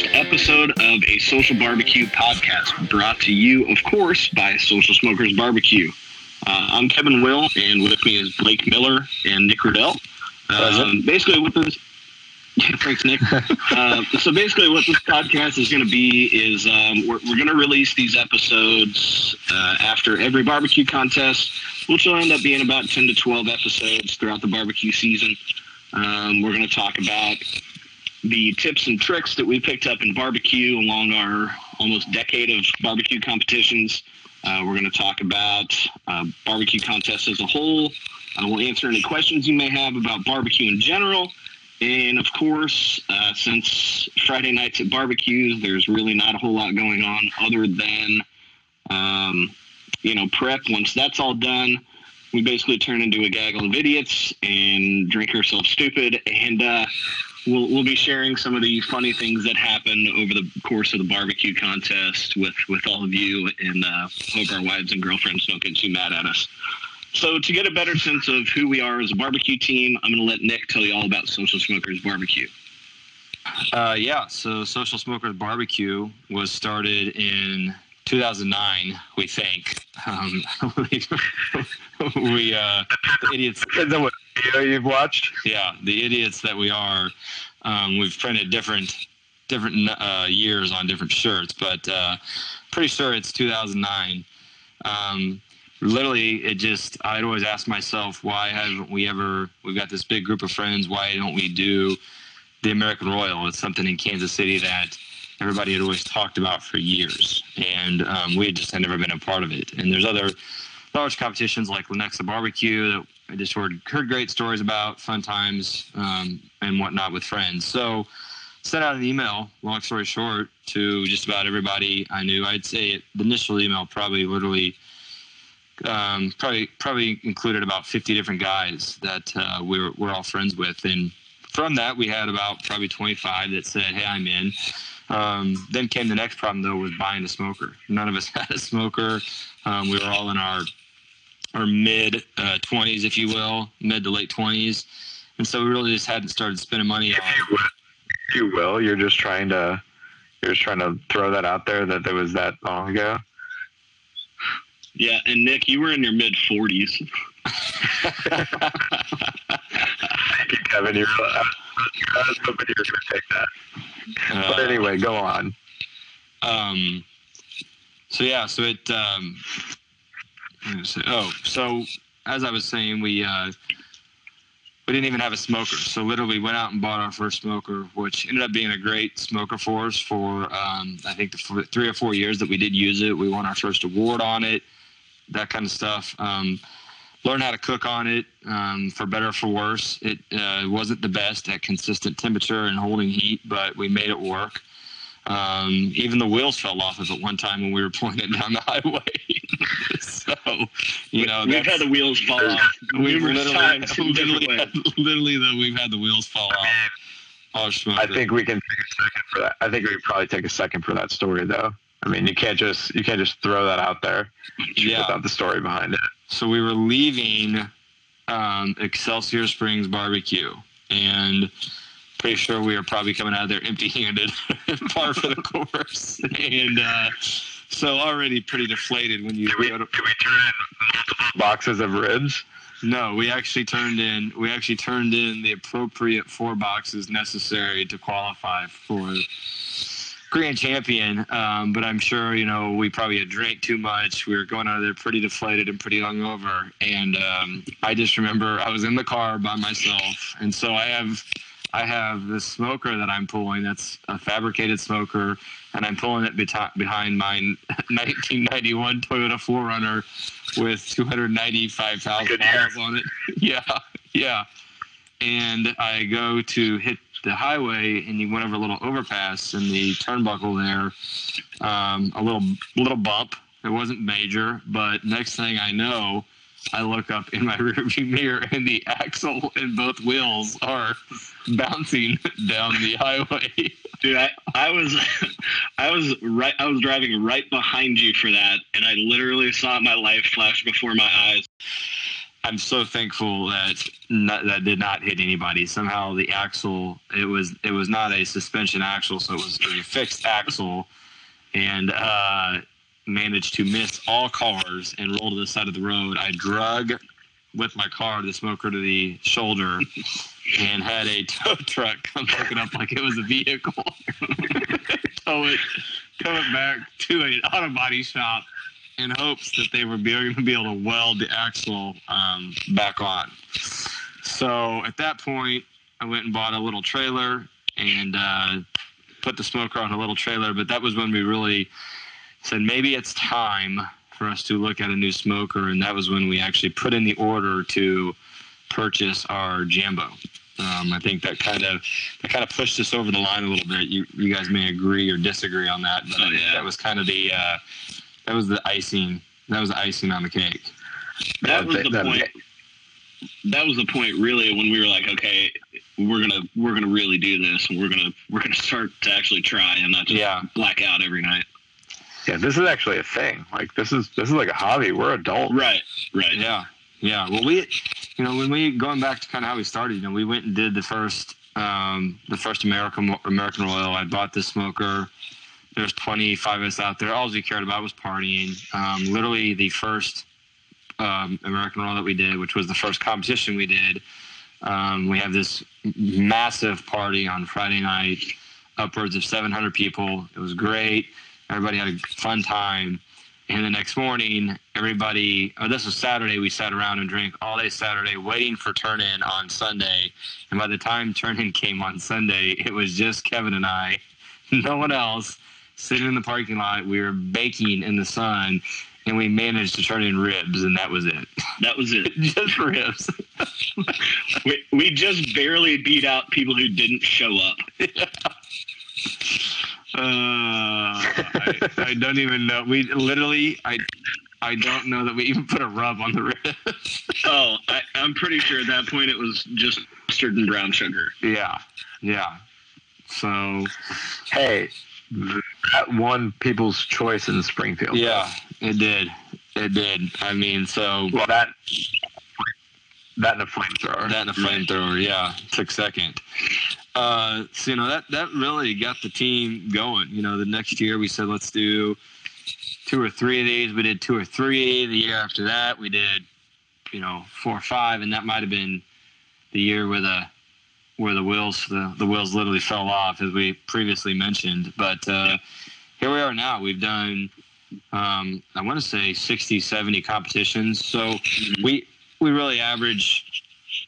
first episode of a Social Barbecue podcast brought to you, of course, by Social Smokers Barbecue. Uh, I'm Kevin Will, and with me is Blake Miller and Nick Riddell. Um, basically, what this yeah, thanks, Nick. uh, so basically, what this podcast is going to be is um, we're, we're going to release these episodes uh, after every barbecue contest, which will end up being about 10 to 12 episodes throughout the barbecue season. Um, we're going to talk about the tips and tricks that we picked up in barbecue along our almost decade of barbecue competitions. Uh, we're going to talk about uh, barbecue contests as a whole. Uh, we'll answer any questions you may have about barbecue in general. And of course, uh, since Friday nights at barbecues, there's really not a whole lot going on other than, um, you know, prep. Once that's all done, we basically turn into a gaggle of idiots and drink ourselves stupid. And uh, we'll, we'll be sharing some of the funny things that happen over the course of the barbecue contest with, with all of you. And uh, hope our wives and girlfriends don't get too mad at us. So, to get a better sense of who we are as a barbecue team, I'm going to let Nick tell you all about Social Smokers Barbecue. Uh, yeah, so Social Smokers Barbecue was started in 2009, we think. Um, we, uh, the idiots. What video you've watched. Yeah, the idiots that we are. Um, we've printed different different uh, years on different shirts, but uh, pretty sure it's 2009. Um, literally it just i'd always ask myself why haven't we ever we've got this big group of friends why don't we do the american royal it's something in kansas city that everybody had always talked about for years and um, we just had never been a part of it and there's other large competitions like lenexa barbecue that i just heard, heard great stories about fun times um, and whatnot with friends so sent out an email long story short to just about everybody i knew i'd say the initial email probably literally um, probably probably included about 50 different guys that uh, we were, we're all friends with. And from that, we had about probably 25 that said, hey, I'm in. Um, then came the next problem, though, was buying a smoker. None of us had a smoker. Um, we were all in our our mid uh, 20s, if you will, mid to late 20s. And so we really just hadn't started spending money If you will, if you will, you're just trying to you're just trying to throw that out there that there was that long ago. Yeah, and Nick, you were in your mid 40s. Thank you, Kevin. You're, I was hoping you were going to take that. but anyway, go on. Um, so yeah, so it. Um, what was it? oh, so as I was saying, we uh, we didn't even have a smoker. So literally went out and bought our first smoker, which ended up being a great smoker for us for um, I think the f- three or four years that we did use it. We won our first award on it, that kind of stuff. Um, learned how to cook on it um, for better or for worse. It uh, wasn't the best at consistent temperature and holding heat, but we made it work. Um, even the wheels fell off of it one time when we were pulling it down the highway. so, you know, we've had the wheels fall off we've literally, times literally, ways. literally, though, we've had the wheels fall off. Oh, I think we can take a second for that. I think we could probably take a second for that story, though. I mean, you can't just you can't just throw that out there Yeah. without the story behind it. So we were leaving um, Excelsior Springs Barbecue, and pretty sure we were probably coming out of there empty-handed, par for the course, and uh, so already pretty deflated when you Did we, go to. did we turn in multiple boxes of ribs? No, we actually turned in. We actually turned in the appropriate four boxes necessary to qualify for grand champion. Um, but I'm sure you know we probably had drank too much. We were going out of there pretty deflated and pretty hungover. And um, I just remember I was in the car by myself, and so I have. I have this smoker that I'm pulling. That's a fabricated smoker, and I'm pulling it beti- behind my 1991 Toyota 4Runner with 295,000 Good miles on it. yeah, yeah. And I go to hit the highway, and you went over a little overpass in the turnbuckle there. Um, a little little bump. It wasn't major, but next thing I know, I look up in my rearview mirror, and the axle and both wheels are bouncing down the highway. Dude, I, I was I was right I was driving right behind you for that and I literally saw my life flash before my eyes. I'm so thankful that not, that did not hit anybody. Somehow the axle it was it was not a suspension axle, so it was a fixed axle, and uh, managed to miss all cars and roll to the side of the road. I drug with my car the smoker to the shoulder and had a tow truck come pick it up like it was a vehicle, tow it, tow it back to an auto body shop in hopes that they would be able to be able to weld the axle um, back on. So at that point, I went and bought a little trailer and uh, put the smoker on a little trailer. But that was when we really said maybe it's time for us to look at a new smoker, and that was when we actually put in the order to purchase our Jambo. Um, I think that kind of that kind of pushed us over the line a little bit. You you guys may agree or disagree on that, but Oh, yeah. that was kind of the uh, that was the icing that was the icing on the cake. That was That- the that- point. That was the point, really, when we were like, okay, we're gonna we're gonna really do this, and we're gonna we're gonna start to actually try and not just Yeah. black out every night. Yeah, this is actually a thing. Like this is this is like a hobby. We're adults. Right, right. Yeah, yeah. Well, we, you know, when we going back to kind of how we started, you know, we went and did the first, um, the first American American Royal. I bought the smoker. There's 25 of us out there. All we cared about was partying. Um, literally, the first um, American Royal that we did, which was the first competition we did. Um, we have this massive party on Friday night, upwards of 700 people. It was great. Everybody had a fun time. And the next morning, everybody, oh, this was Saturday, we sat around and drank all day Saturday, waiting for turn in on Sunday. And by the time turn in came on Sunday, it was just Kevin and I, no one else, sitting in the parking lot. We were baking in the sun, and we managed to turn in ribs, and that was it. That was it. just ribs. We, we just barely beat out people who didn't show up. Uh, I, I don't even know. We literally, I, I don't know that we even put a rub on the ribs. Oh, I, I'm pretty sure at that point it was just mustard and brown sugar. yeah, yeah. So Hey, that won People's Choice in Springfield. yeah, it did. It did. I mean, so Well, that that and a flamethrower. that and a flamethrower, yeah, took second. Uh, so you know that that really got the team going. You know, the next year we said let's do two or three of these. We did two or three. The year after that we did, you know, four or five, and that might have been the year where the where the wheels the, the wheels literally fell off, as we previously mentioned. But uh, here we are now. We've done um, I want to say 60, 70 competitions. So we we really average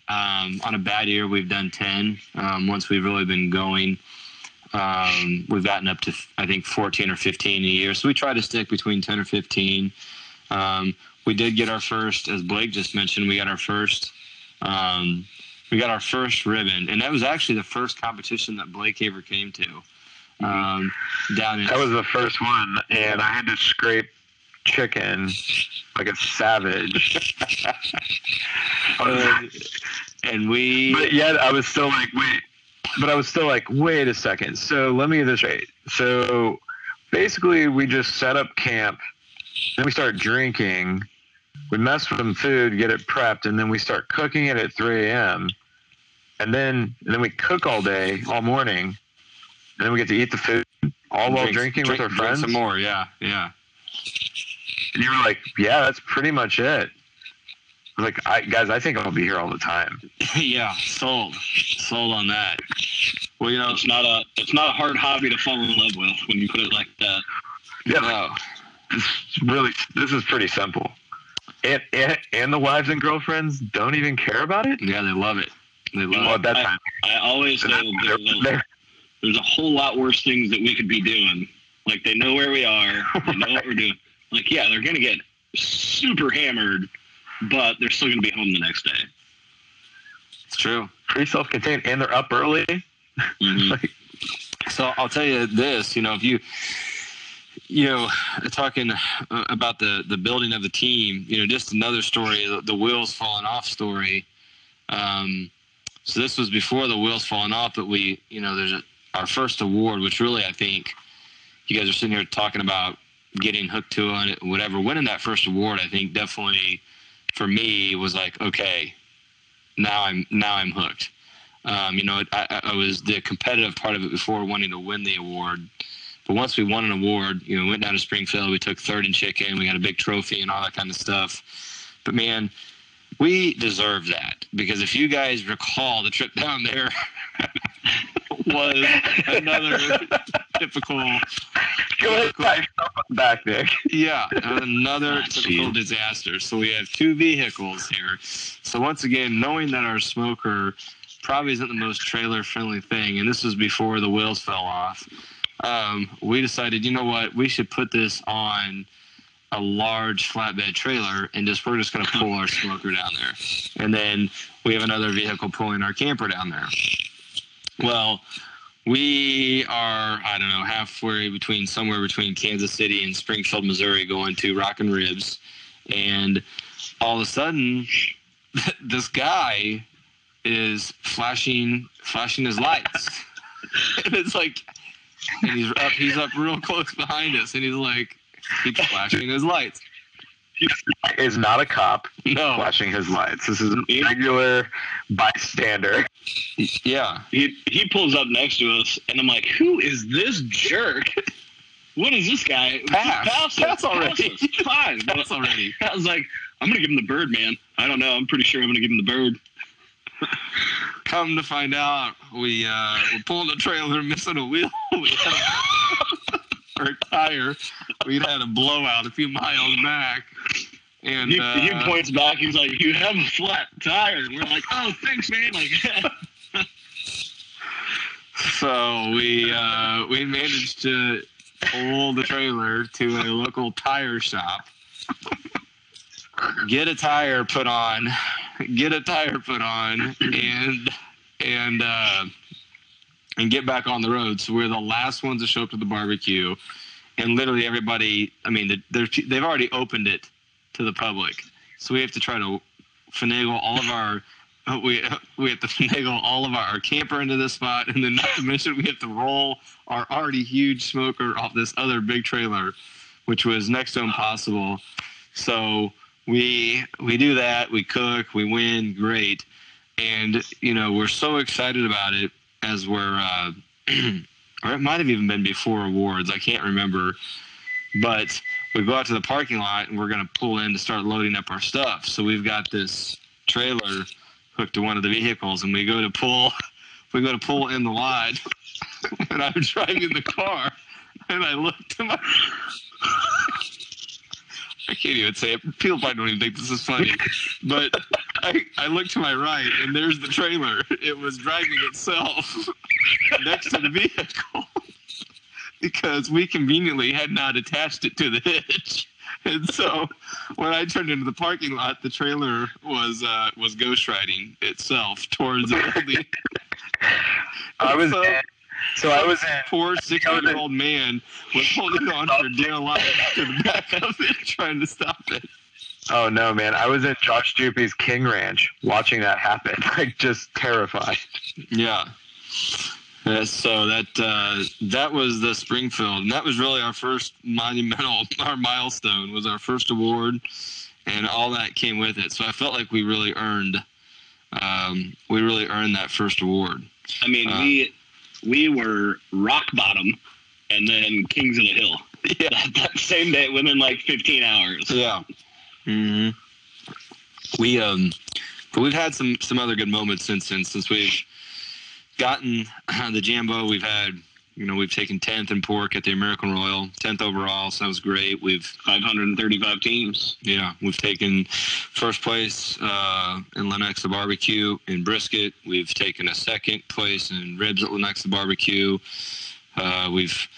um, on a bad year we've done 10 um, once we've really been going um, we've gotten up to i think 14 or 15 a year so we try to stick between 10 or 15 um, we did get our first as blake just mentioned we got our first um, we got our first ribbon and that was actually the first competition that blake ever came to um, down in That was the first one, and I had to scrape chicken like a savage. uh, and we but yet I was still like, wait. But I was still like, wait a second. So let me get this right. So basically, we just set up camp, then we start drinking. We mess with some food, get it prepped, and then we start cooking it at 3 a.m. And then and then we cook all day, all morning, and then we get to eat the food all while drink- drinking drink- with our friends. some more yeah yeah And you were like, yeah, that's pretty much it. I was like, I, guys, I think I'll be here all the time. yeah, sold, sold on that. Well, you know, It's not a it's not a hard hobby to fall in love with when you put it like that. Yeah, no, It's really, this is pretty simple. And, and and the wives and girlfriends don't even care about it. yeah, they love it. They love Well, it. at that I- time, I always say that they're, there's a, they're, there's a whole lot worse things that we could be doing. Like they know where we are, they know what we're doing. Like yeah, they're gonna get super hammered, but they're still gonna be home the next day. It's true. pretty self-contained, and they're up early. Mhm. Like, So I'll tell you this, you know, if you, you know, talking uh, about the the building of the team, you know, just another story, the, the wheels falling off story. Um, so this was before the wheels falling off, but we, you know, there's a, our first award, which really I think you guys are sitting here talking about getting hooked to it, whatever. Winning that first award, I think definitely for me was like, okay, now I'm now I'm hooked. Um, you know, I, I was the competitive part of it before wanting to win the award. But once we won an award, you know, went down to Springfield, we took third in chicken, we got a big trophy and all that kind of stuff. But man, we deserve that because if you guys recall, the trip down there was another typical. typical back, Nick. Yeah, another typical geez. disaster. So we have two vehicles here. So once again, knowing that our smoker probably isn't the most trailer friendly thing, and this was before the wheels fell off, um, we decided, you know what, we should put this on a large flatbed trailer and just we're just going to pull our smoker down there, and then we have another vehicle pulling our camper down there. Well, we are I don't know halfway between somewhere between Kansas City and Springfield, Missouri, going to rockin' Ribs, and all of a sudden, this guy is flashing flashing his lights, and it's like, and he's up he's up real close behind us, and he's like keeps flashing his lights. He is not a cop No, flashing his lights. This is a regular bystander. yeah, He he pulls up next to us, and I'm like, "Who is this jerk? What is this guy? Pass. Pass, us, Pass already. pass. Fine." But that's already. I was like, "I'm gonna give him the bird, man. I don't know. I'm pretty sure I'm gonna give him the bird." Come to find out, we uh, we're pulling the trailer, missing a wheel. We had a, or a tire. We'd had a blowout a few miles back, and He, uh, he points back. He's like, "You have a flat tire." And we're like, "Oh, thanks, man." Like, so we uh, we managed to pull the trailer to a local tire shop, get a tire put on, get a tire put on, and and uh, and get back on the road. So we're the last ones to show up to the barbecue, and literally everybody. I mean, they're, they've already opened it to the public, so we have to try to finagle all of our. We we have to finagle all of our, our camper into this spot, and then not to mention we have to roll our already huge smoker off this other big trailer, which was next to impossible. So we we do that. We cook. We win. Great, and you know we're so excited about it as we're. Uh, or it might have even been before awards. I can't remember, but we go out to the parking lot and we're going to pull in to start loading up our stuff. So we've got this trailer hooked to one of the vehicles, and we go to pull. We go to pull in the lot, and I'm driving the car, and I look to my. I can't even say it. People probably don't even think this is funny, but I, I look to my right, and there's the trailer. It was driving itself next to the vehicle because we conveniently had not attached it to the hitch. And so when I turned into the parking lot, the trailer was uh, was ghost riding itself towards the building. I was So- so I was in Poor sixty-year-old man was holding on for dear life to the back of it, trying to stop it. Oh no, man! I was at Josh Jupy's King Ranch watching that happen, like just terrified. Yeah. Yeah, so that uh, that was the Springfield, and that was really our first monumental, our milestone was our first award, and all that came with it. So I felt like we really earned, um, we really earned that first award. I mean, Uh. we we were rock bottom, and then kings of the hill. Yeah. That, that same day, within like 15 hours. Yeah. Hmm We um, but we've had some some other good moments since then. Since we've gotten the Jambo, we've had you know we've taken tenth in pork at the American Royal, tenth overall, so that was great. We've 535 teams. yeah we've taken first place uh, in Lenexa Barbecue in brisket. We've taken a second place in ribs at Lenexa Barbecue. Uh, we've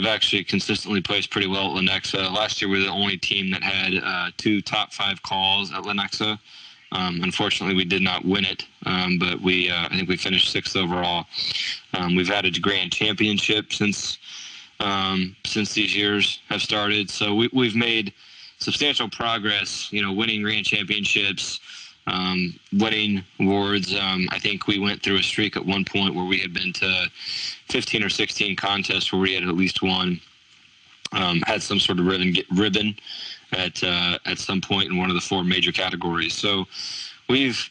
we've actually consistently placed pretty well at Lenexa. Last year we were the only team that had uh, two top five calls at Lenexa. Um, unfortunately, we did not win it, um, but we uh, I think we finished sixth overall. Um, we've had a grand championship since um, since these years have started, so we, we've made substantial progress. You know, winning grand championships, um, winning awards. Um, I think we went through a streak at one point where we had been to 15 or 16 contests where we had at least won um, had some sort of ribbon ribbon at uh, at some point in one of the four major categories. So we've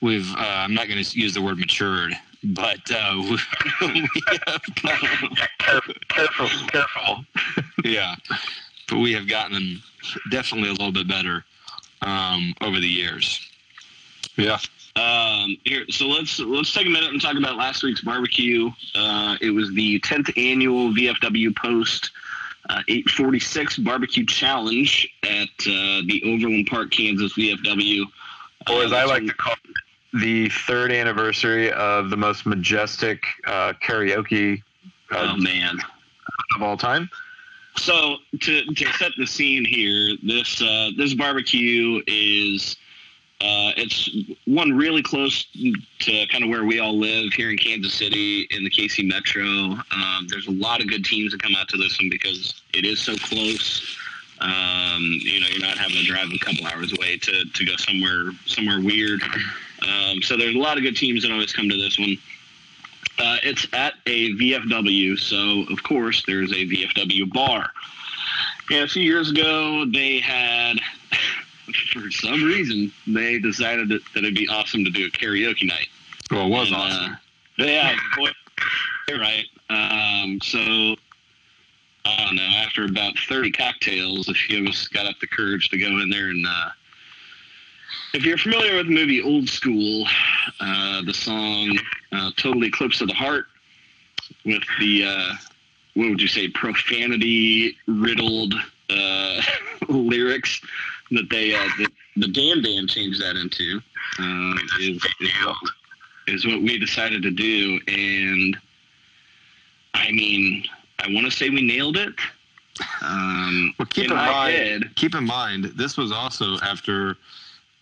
we've uh, I'm not going to use the word matured, but uh, we, have, careful, careful, careful. yeah, but we have gotten definitely a little bit better um, over the years. Yeah. Um, here, so let's let's take a minute and talk about last week's barbecue. Uh, it was the 10th annual VFW Post uh, 846 Barbecue Challenge at uh, the Overland Park, Kansas VFW. Or as I like to call it, the third anniversary of the most majestic uh, karaoke uh, oh man of all time. So to, to set the scene here, this uh, this barbecue is uh, it's one really close to kind of where we all live here in Kansas City in the KC Metro. Um, there's a lot of good teams that come out to this one because it is so close. Um, you know, you're not having to drive a couple hours away to, to go somewhere somewhere weird. Um, so there's a lot of good teams that always come to this one. Uh, it's at a VFW, so of course there's a VFW bar. And a few years ago, they had, for some reason, they decided that, that it'd be awesome to do a karaoke night. Well, it was And, awesome. Uh, yeah, boy, you're right. Um, so I don't know. After about 30 cocktails, a few of us got up the courage to go in there and. Uh, if you're familiar with the movie Old School, uh, the song uh, "Total Eclipse of the Heart" with the uh, what would you say profanity riddled uh, lyrics that they uh, the, the Dan Band changed that into uh, is, is what, is what we decided to do, and I mean, I want to say we nailed it. Um, Well, keep in in, mind. head- Keep in mind, this was also after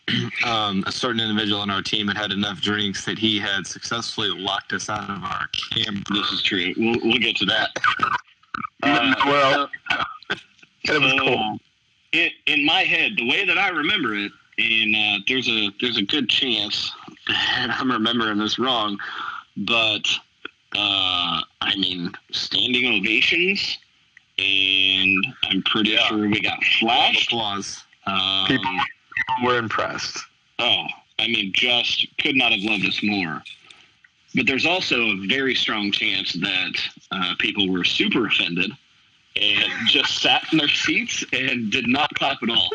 um, a certain individual on our team had had enough drinks that he had successfully locked us out of our camp. This is true. We'll, we'll get to that. Uh, well, so, it was cool. In, in my head, the way that I remember it, and uh, there's a there's a good chance that I'm remembering this wrong, but uh, I mean standing ovations, and I'm pretty Yeah. sure we got flash applause. Um, People- people were impressed. Oh, I mean, just could not have loved us more. But there's also a very strong chance that uh, people were super offended and just sat in their seats and did not clap at all.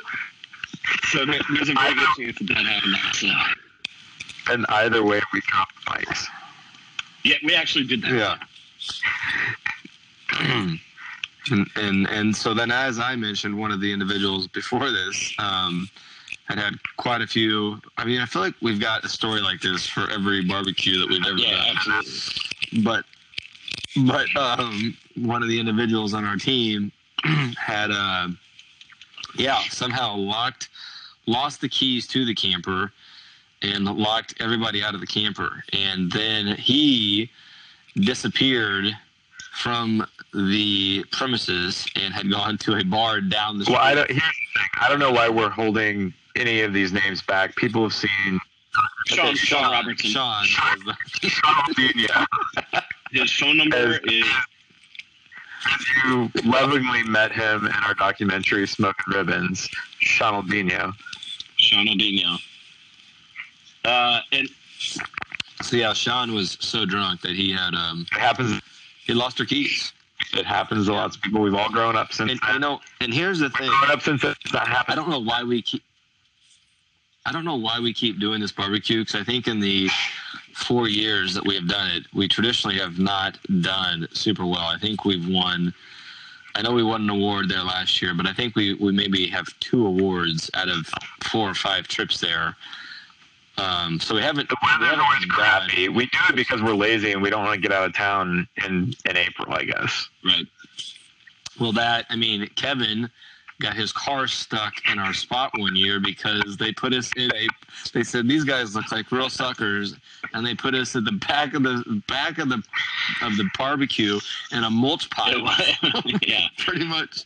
So there- there's a very good chance that that happened. So, And either way, we dropped mics. yeah, we actually did that. Yeah. and, and and so then, as I mentioned, one of the individuals before this um, had had quite a few. I mean, I feel like we've got a story like this for every barbecue that we've ever Yeah, done. absolutely. But but um, one of the individuals on our team had uh, yeah somehow locked lost the keys to the camper and locked everybody out of the camper and then he disappeared from the premises and had gone to a bar down the street. Well, I don't. Here's the thing. I don't know why we're holding any of these names back. People have seen Sean, Sean Robertson. Sean. Ronaldinho. His phone number is As You lovingly met him in our documentary "Smoking Ribbons." Ronaldinho. Sean Odino. Uh, and So yeah, Sean was so drunk that he had um It happens. he lost her keys. It happens to lots of people. We've all grown up since. And you know, and here's the thing. grown up since it's not I don't know why we keep. I don't know why we keep doing this barbecue because I think in the four years that we have done it, we traditionally have not done super well. I think we've won. I know we won an award there last year, but I think we, we maybe have two awards out of four or five trips there. Um, so we haven't. The we weather's haven't always done- crappy. We do it because we're lazy and we don't want to get out of town in in April. I guess. right. Well, that I mean, Kevin got his car stuck in our spot one year because they put us in a. They said these guys look like real suckers, and they put us at the back of the back of the of the barbecue in a mulch pile. yeah. pretty much,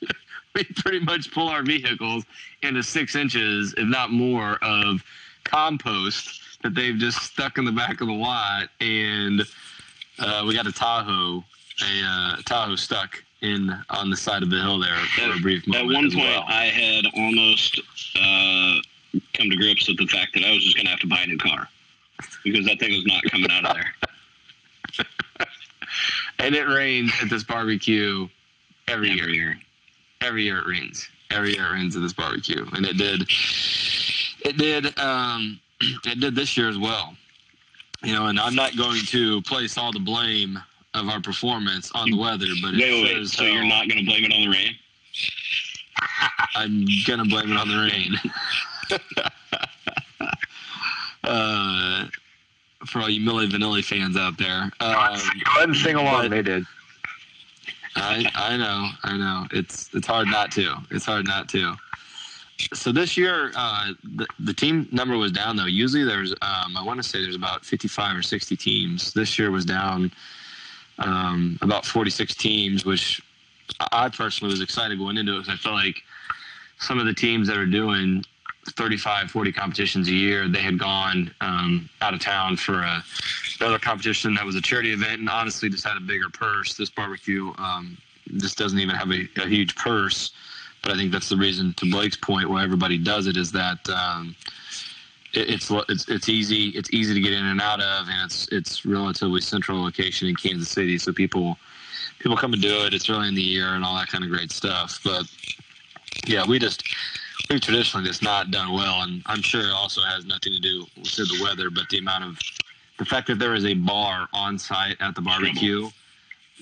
we pretty much pull our vehicles into six inches, if not more, of compost that they've just stuck in the back of the lot, and uh, we got a Tahoe, a uh, Tahoe stuck in on the side of the hill there for At- a brief moment. At one point, well. I had almost uh, come to grips with the fact that I was just going to have to buy a new car because that thing was not coming out of there and it rains at this barbecue every year. every year. every year it rains. Every year it rains at this barbecue, and it did. It did. Um, it did this year as well. You know, and I'm not going to place all the blame of our performance on the weather, but Wait, wait, wait. as So you're not going to blame it on the rain? I'm gonna blame it on the rain. uh, for all you Milli Vanilli fans out there, um, Go ahead and sing along. they did. I I know, I know. It's it's hard not to. It's hard not to. So this year, uh, the the team number was down though. Usually there's, um, I want to say there's about 55 or 60 teams. This year was down um, about 46 teams, which I personally was excited going into it because I felt like some of the teams that are doing 35, 40 competitions a year, they had gone um, out of town for a, another competition that was a charity event and honestly just had a bigger purse. This barbecue um, just doesn't even have a, a huge purse. But I think that's the reason, to Blake's point, why everybody does it is that um, it's it's it's easy it's easy to get in and out of, and it's it's relatively central location in Kansas City, so people people come and do it. It's early in the year and all that kind of great stuff. But yeah, we just we've traditionally just not done well, and I'm sure it also has nothing to do with the weather, but the amount of the fact that there is a bar on site at the barbecue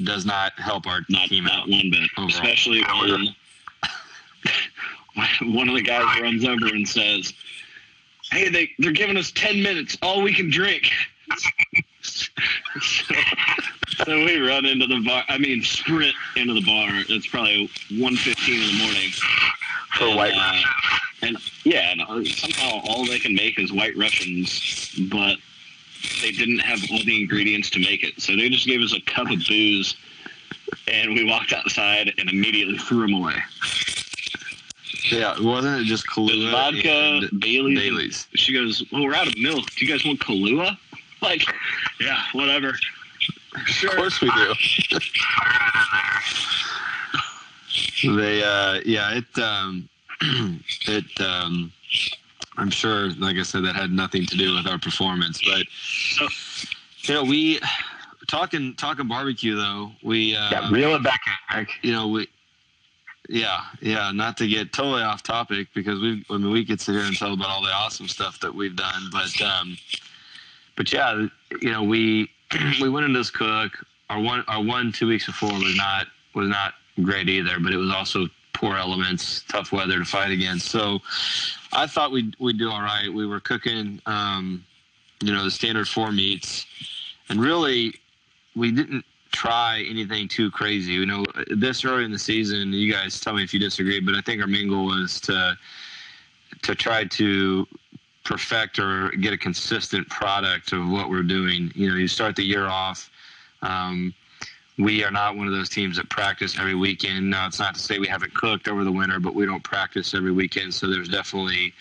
does not help our Not, team not out. one bit. Overall. Especially when one of the guys runs over and says, "Hey, they they're giving us ten minutes, all we can drink." so, so we run into the bar. I mean, sprint into the bar. It's probably 1.15 in the morning. For And, white uh, Russian. and yeah, and uh, somehow all they can make is white Russians, but they didn't have all the ingredients to make it. So they just gave us a cup of booze, and we walked outside and immediately threw them away. Yeah, wasn't it just Kahlua Vodka, and Bailey's. Bailey's? She goes, "Well, we're out of milk. Do you guys want Kahlua?" Like, yeah, whatever. Of course we do. they, uh, yeah, it, um, it, um, I'm sure, like I said, that had nothing to do with our performance, but So- you know, we talking talking barbecue though. We, uh, yeah, reel it back in, Mike. you know, we, yeah, yeah, not to get totally off topic because we, I mean, we could sit here and tell about all the awesome stuff that we've done, but, um, but yeah, you know, we, we went into this cook. Our one, our one two weeks before was not, was not great either, but it was also poor elements, tough weather to fight against. So I thought we'd, we'd do all right. We were cooking, um, you know, the standard four meats and really we didn't try anything too crazy. You know, this early in the season, you guys tell me if you disagree, but I think our main goal was to to try to perfect or get a consistent product of what we're doing. You know, you start the year off. Um, we are not one of those teams that practice every weekend. Now, it's not to say we haven't cooked over the winter, but we don't practice every weekend. So there's definitely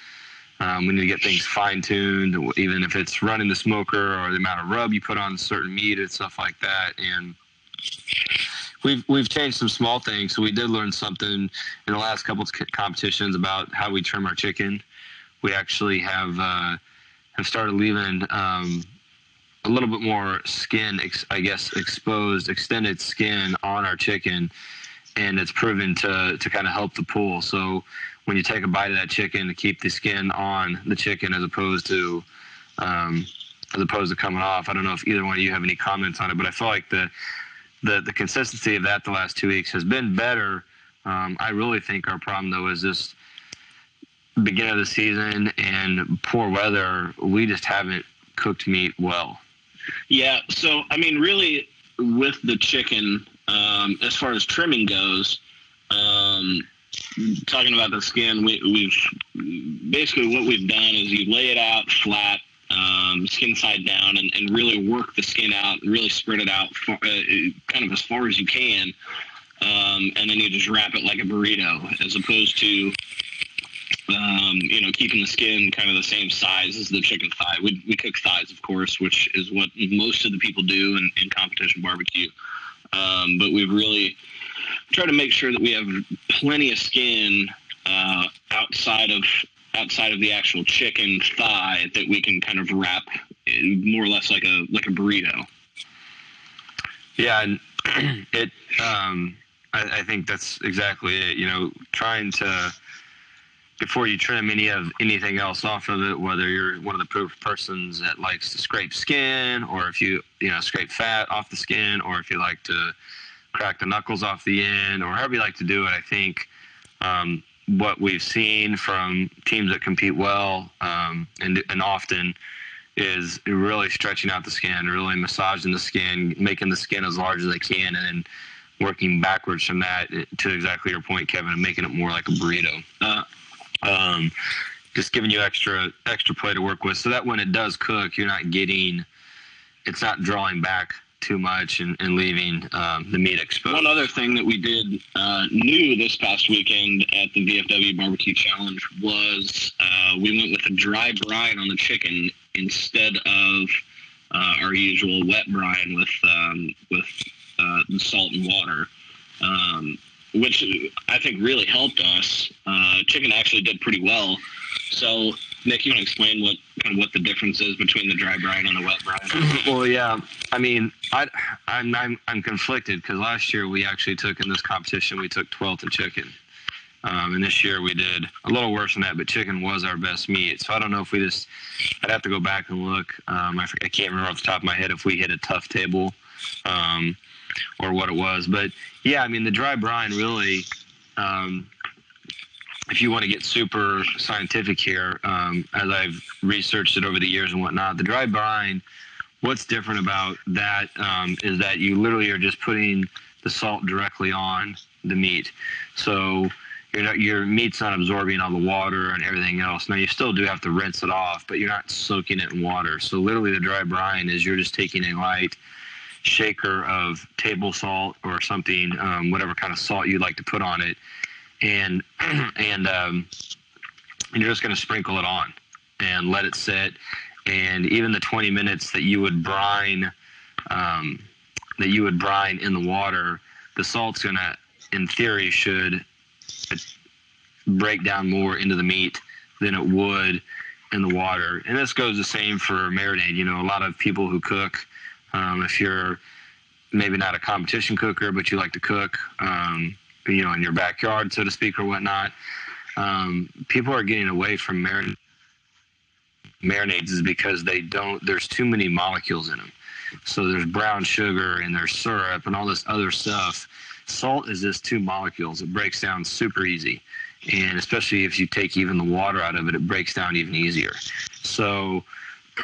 um, we need to get things fine tuned, even if it's running the smoker or the amount of rub you put on certain meat and stuff like that. And we've we've changed some small things. So we did learn something in the last couple of competitions about how we trim our chicken. We actually have uh, have started leaving um, a little bit more skin, ex- I guess, exposed, extended skin on our chicken, and it's proven to to kind of help the pool. So when you take a bite of that chicken, to keep the skin on the chicken as opposed to um, as opposed to coming off. I don't know if either one of you have any comments on it, but I feel like the the the consistency of that the last two weeks has been better. Um, I really think our problem though is this beginning of the season and poor weather. We just haven't cooked meat well. Yeah. So, I mean, really, with the chicken, um, as far as trimming goes, um, talking about the skin, we, we've basically what we've done is you lay it out flat, um, skin side down, and, and really work the skin out and really spread it out uh, kind of as far as you can. Um, and then you just wrap it like a burrito, as opposed to um, you know, keeping the skin kind of the same size as the chicken thigh. We, we cook thighs, of course, which is what most of the people do in, in competition barbecue. Um, but we've really try to make sure that we have plenty of skin uh, outside of outside of the actual chicken thigh that we can kind of wrap more or less like a like a burrito. Yeah, it. Um, I, I think that's exactly it. You know, trying to before you trim any of anything else off of it, whether you're one of the persons that likes to scrape skin, or if you you know scrape fat off the skin, or if you like to crack the knuckles off the end, or however you like to do it, I think um, what we've seen from teams that compete well um, and and often is really stretching out the skin, really massaging the skin, making the skin as large as they can, and then working backwards from that to exactly your point, Kevin, and making it more like a burrito. Uh, um, just giving you extra extra play to work with, so that when it does cook, you're not getting, it's not drawing back too much and, and leaving um, the meat exposed. One other thing that we did uh, new this past weekend at the VFW Barbecue Challenge was uh, we went with a dry brine on the chicken instead of uh, our usual wet brine with um, with uh, salt and water. Um, which I think really helped us. Uh, chicken actually did pretty well. So, Nick, you want to explain what kind what the difference is between the dry brine and the wet brine? well, yeah. I mean, I, I'm I'm, I'm conflicted because last year we actually took in this competition we took 12th in chicken. Um, and this year we did a little worse than that, but chicken was our best meat. So I don't know if we just, I'd have to go back and look. Um, I, I, can't remember off the top of my head if we hit a tough table. Um, or what it was. But yeah, I mean, the dry brine really, um, if you want to get super scientific here, um, as I've researched it over the years and whatnot, the dry brine, what's different about that um, is that you literally are just putting the salt directly on the meat. So not, your meat's not absorbing all the water and everything else. Now you still do have to rinse it off, but you're not soaking it in water. So literally, the dry brine is you're just taking a light shaker of table salt or something, um, whatever kind of salt you'd like to put on it, and and um, and you're just going to sprinkle it on and let it sit. And even the 20 minutes that you would brine, um, that you would brine in the water, the salt's going to, in theory, should break down more into the meat than it would in the water. And this goes the same for marinade. You know, a lot of people who cook um, if you're maybe not a competition cooker, but you like to cook, um, you know, in your backyard, so to speak, or whatnot, um, people are getting away from marin- marinades is because they don't. There's too many molecules in them. So there's brown sugar and there's syrup and all this other stuff. Salt is just two molecules. It breaks down super easy. And especially if you take even the water out of it, it breaks down even easier. So,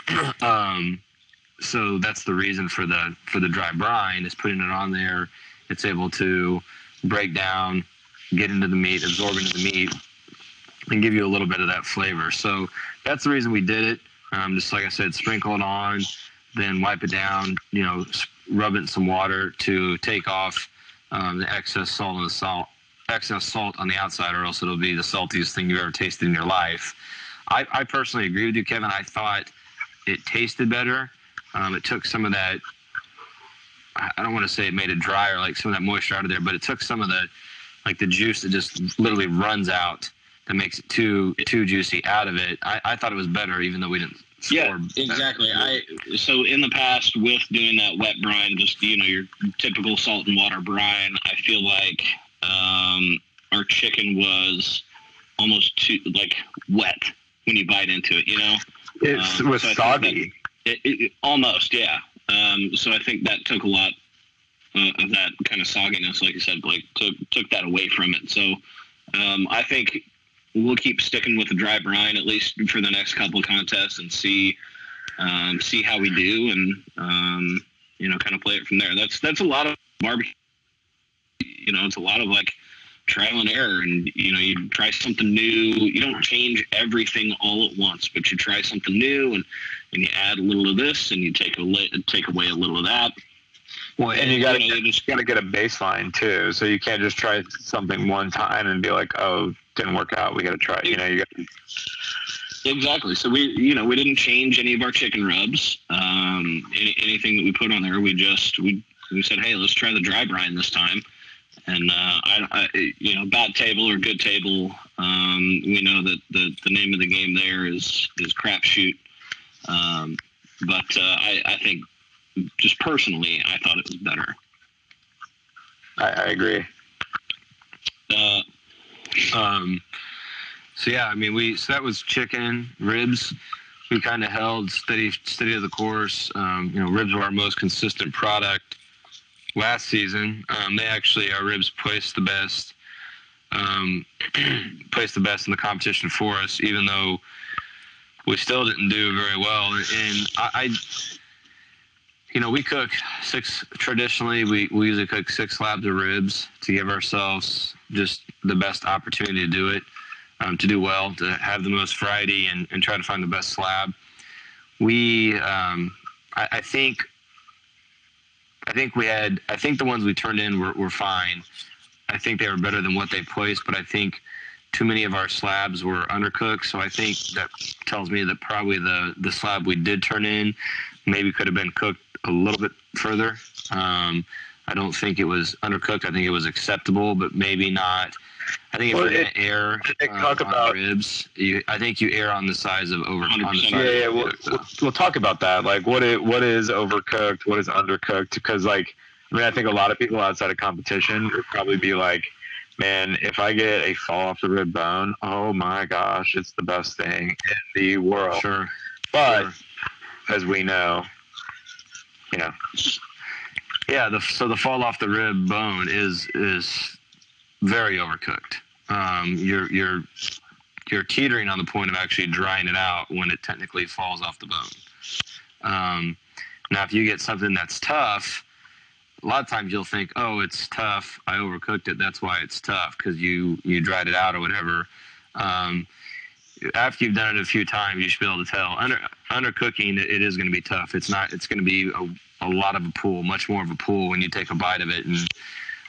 um, so that's the reason for the for the dry brine is putting it on there. It's able to break down, get into the meat, absorb into the meat, and give you a little bit of that flavor. So that's the reason we did it. Um, just like I said, sprinkle it on, then wipe it down. You know, rub it in some water to take off um, the excess salt and the salt, excess salt on the outside, or else it'll be the saltiest thing you've ever tasted in your life. I, I personally agree with you, Kevin. I thought it tasted better um, it took some of that. I don't want to say it made it drier, like some of that moisture out of there, but it took some of the, like the juice that just literally runs out that makes it too too juicy out of it. I, I thought it was better, even though we didn't. Yeah, exactly. I so in the past with doing that wet brine, just you know your typical salt and water brine, I feel like um, our chicken was almost too like wet when you bite into it. You know, it um, was so soggy. It, it, almost, yeah. Um, so I think that took a lot uh, of that kind of sogginess, like you said, Blake, took took that away from it. So um, I think we'll keep sticking with the dry brine at least for the next couple contests and see um, see how we do and um, you know kind of play it from there. That's that's a lot of barbecue. You know, it's a lot of like trial and error and you know you try something new you don't change everything all at once but you try something new and and you add a little of this and you take a take away a little of that well and, and you got to you just got to get a baseline too so you can't just try something one time and be like oh didn't work out we got to try it. you know you got Exactly. So we, you know, we didn't change any of our chicken rubs. Um, any, anything that we put on there, we just we we said, hey, let's try the dry brine this time And uh, I, I, you know, bad table or good table, um, we know that the, the name of the game there is is crapshoot. Um, but uh, I, I think, just personally, I thought it was better. I, I agree. Uh, um, so yeah, I mean, we so that was chicken ribs. We kind of held steady, steady of the course. Um, you know, ribs were our most consistent product last season. Um, they actually our ribs placed the best, um, placed the best in the competition for us, even though we still didn't do very well. And I, I you know, we cook six traditionally. We, we usually cook six slabs of ribs to give ourselves just the best opportunity to do it, um, to do well, to have the most variety, and, and try to find the best slab. We, um, I, I think, I think we had. I think the ones we turned in were, were fine. I think they were better than what they placed, but I think too many of our slabs were undercooked. So I think that tells me that probably the the slab we did turn in maybe could have been cooked a little bit further. Um, I don't think it was undercooked. I think it was acceptable, but maybe not. I think if Well, you're it- gonna err uh, talk on about- ribs, you, I think you err on the size of over. On the 100%. size Yeah, yeah. We'll, we'll, we'll talk about that. Like, what it what is overcooked? What is undercooked? Because, like, I mean, I think a lot of people outside of competition would probably be like, "Man, if I get a fall off the rib bone, oh my gosh, it's the best thing in the world." Sure. But sure. as we know, you know, Yeah, the, so the fall off the rib bone is is very overcooked. Um, you're you're you're teetering on the point of actually drying it out when it technically falls off the bone. Um, now, if you get something that's tough, a lot of times you'll think, "Oh, it's tough. I overcooked it. That's why it's tough because you you dried it out or whatever." Um, after you've done it a few times, you should be able to tell. Under undercooking, it, it is going to be tough. It's not. It's going to be a, a lot of a pool, much more of a pool when you take a bite of it. And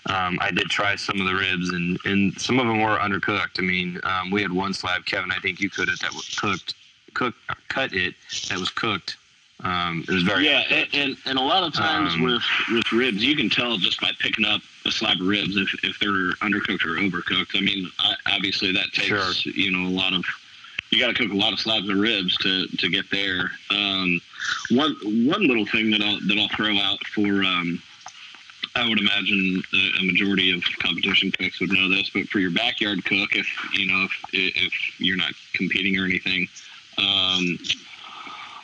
um, I did try some of the ribs, and and some of them were undercooked. I mean, um, we had one slab, Kevin. I think you could it that was cooked, cooked, cut it that was cooked. Um, it was very Yeah, and, and, and a lot of times Um, with with ribs, you can tell just by picking up a slab of ribs if, if they're undercooked or overcooked. I mean, I, obviously that takes Sure. you know a lot of you got to cook a lot of slabs of ribs to, to get there. Um, one one little thing that I'll that I'll throw out for um, I would imagine a, a majority of competition cooks would know this, but for your backyard cook, if you know if if you're not competing or anything, um,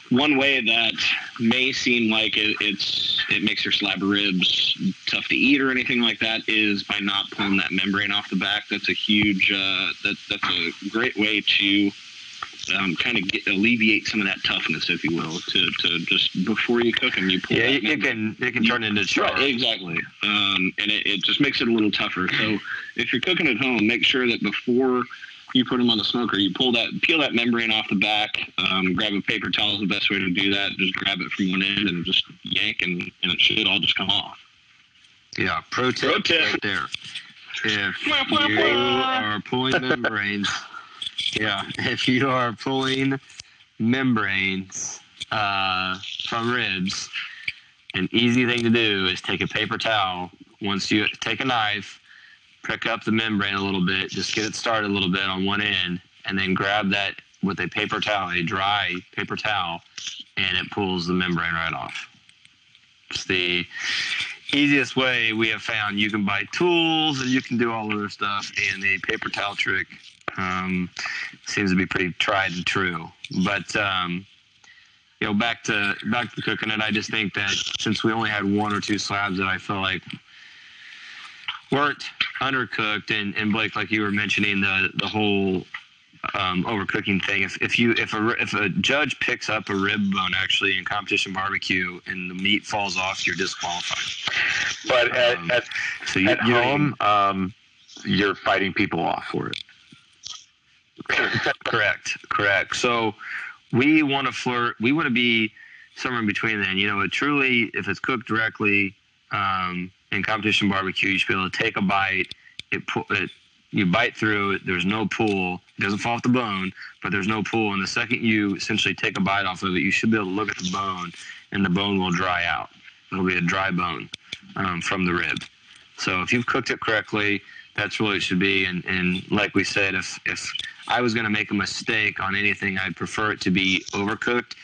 one way that may seem like it, it's it makes your slab of ribs tough to eat or anything like that is by not pulling that membrane off the back. That's a huge uh, that that's a great way to um, kind of get, alleviate some of that toughness, if you will, to, to just before you cook them, you pull. Yeah, it, can it can turn into char. Right, exactly. Um, and it, it just makes it a little tougher. So if you're cooking at home, make sure that before you put them on the smoker, you pull that, peel that membrane off the back. Um, grab a paper towel is the best way to do that. Just grab it from one end and just yank, and, and it should all just come off. Yeah, pro tip, Pro tip. right there. If Wah, wah, you are pulling membranes, yeah, if you are pulling membranes uh, from ribs, an easy thing to do is take a paper towel. Once you take a knife, prick up the membrane a little bit, just get it started a little bit on one end, and then grab that with a paper towel, a dry paper towel, and it pulls the membrane right off. It's the easiest way we have found. You can buy tools and you can do all other stuff, and the paper towel trick um, seems to be pretty tried and true. But um, you know, back to back to cooking it, I just think that since we only had one or two slabs that I feel like weren't undercooked, and, and Blake, like you were mentioning, the the whole um, overcooking thing. If, if you if a if a judge picks up a rib bone actually in competition barbecue and the meat falls off, you're disqualified. but at, Um, at, So you, at you home, um, you're fighting people off for it. correct, correct. So we want to flirt. We want to be somewhere in between. Then you know, it truly, if it's cooked directly um, in competition barbecue, you should be able to take a bite. It it you bite through it. There's no pull. It doesn't fall off the bone, but there's no pull. And the second you essentially take a bite off of it, you should be able to look at the bone, and the bone will dry out. It'll be a dry bone um, from the rib. So if you've cooked it correctly, that's really what it should be. And, and like we said, if, if I was going to make a mistake on anything, I'd prefer it to be overcooked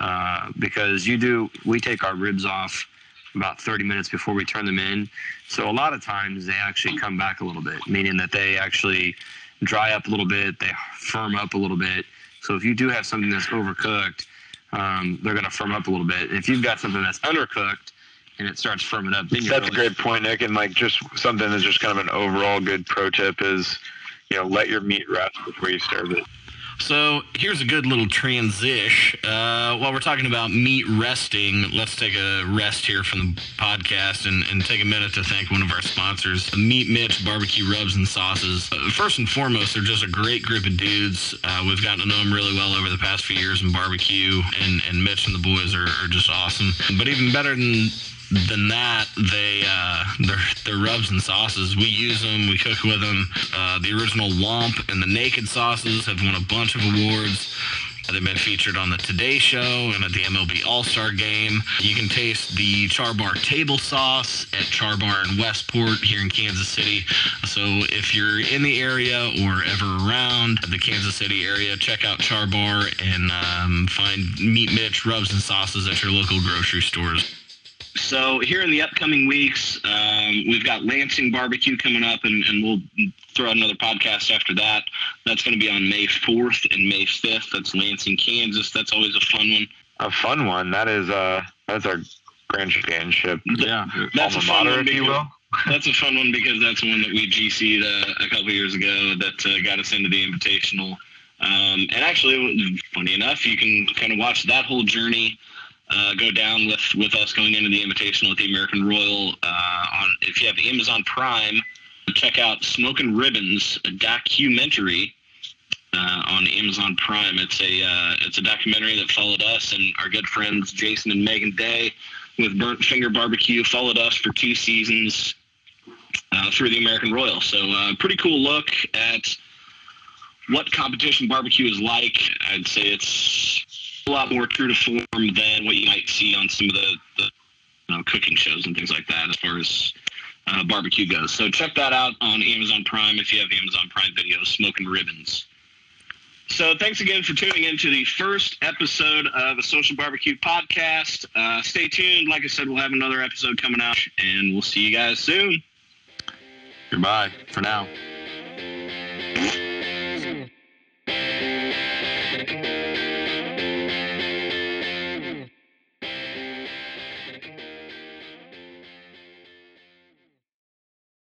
uh, because you do, we take our ribs off about 30 minutes before we turn them in. So a lot of times they actually come back a little bit, meaning that they actually dry up a little bit, they firm up a little bit. So if you do have something that's overcooked, um, they're going to firm up a little bit. If you've got something that's undercooked and it starts firming up, then That's really, a great point, Nick. And like just something that's just kind of an overall good pro tip is, you know, let your meat rest before you serve it. So here's a good little transition. Uh, while we're talking about meat resting, let's take a rest here from the podcast and, and take a minute to thank one of our sponsors, Meat Mitch Barbecue Rubs and Sauces. Uh, first and foremost, they're just a great group of dudes. Uh, we've gotten to know them really well over the past few years in barbecue, and, and Mitch and the boys are, are just awesome. But even better than than that, they uh, they're, they're rubs and sauces. We use them, we cook with them. Uh, the original Whomp and the Naked sauces have won a bunch of awards. They've been featured on the Today Show and at the MLB All Star Game. You can taste the Char Bar table sauce at Char Bar in Westport here in Kansas City. So if you're in the area or ever around the Kansas City area, check out Char Bar and um, find Meat Mitch rubs and sauces at your local grocery stores. So here in the upcoming weeks, um, we've got Lansing barbecue coming up, and, and we'll throw out another podcast after that. That's going to be on May 4th and May 5th. That's Lansing, Kansas. That's always a fun one. A fun one. That is uh that's our grand championship. yeah. That's a fun one if you because- will. That's a fun one because that's the one that we GC'd uh, a couple years ago that uh, got us into the Invitational. Um, and actually, funny enough, you can kind of watch that whole journey uh, go down with, with us going into the Invitational at the American Royal. Uh, on if you have Amazon Prime, check out Smoking Ribbons, a documentary uh, on Amazon Prime. It's a uh, it's a documentary that followed us and our good friends Jason and Megan Day with Burnt Finger Barbecue. Followed us for two seasons uh, through the American Royal. So uh, pretty cool look at what competition barbecue is like. I'd say it's a lot more true to form than what you might see on some of the, the you know, cooking shows and things like that as far as uh, barbecue goes. So check that out on Amazon Prime if you have Amazon Prime Video, Smoking Ribbons. So thanks again for tuning in to the first episode of a Social Barbecue podcast. Uh, stay tuned. Like I said, we'll have another episode coming out, and we'll see you guys soon. Goodbye for now.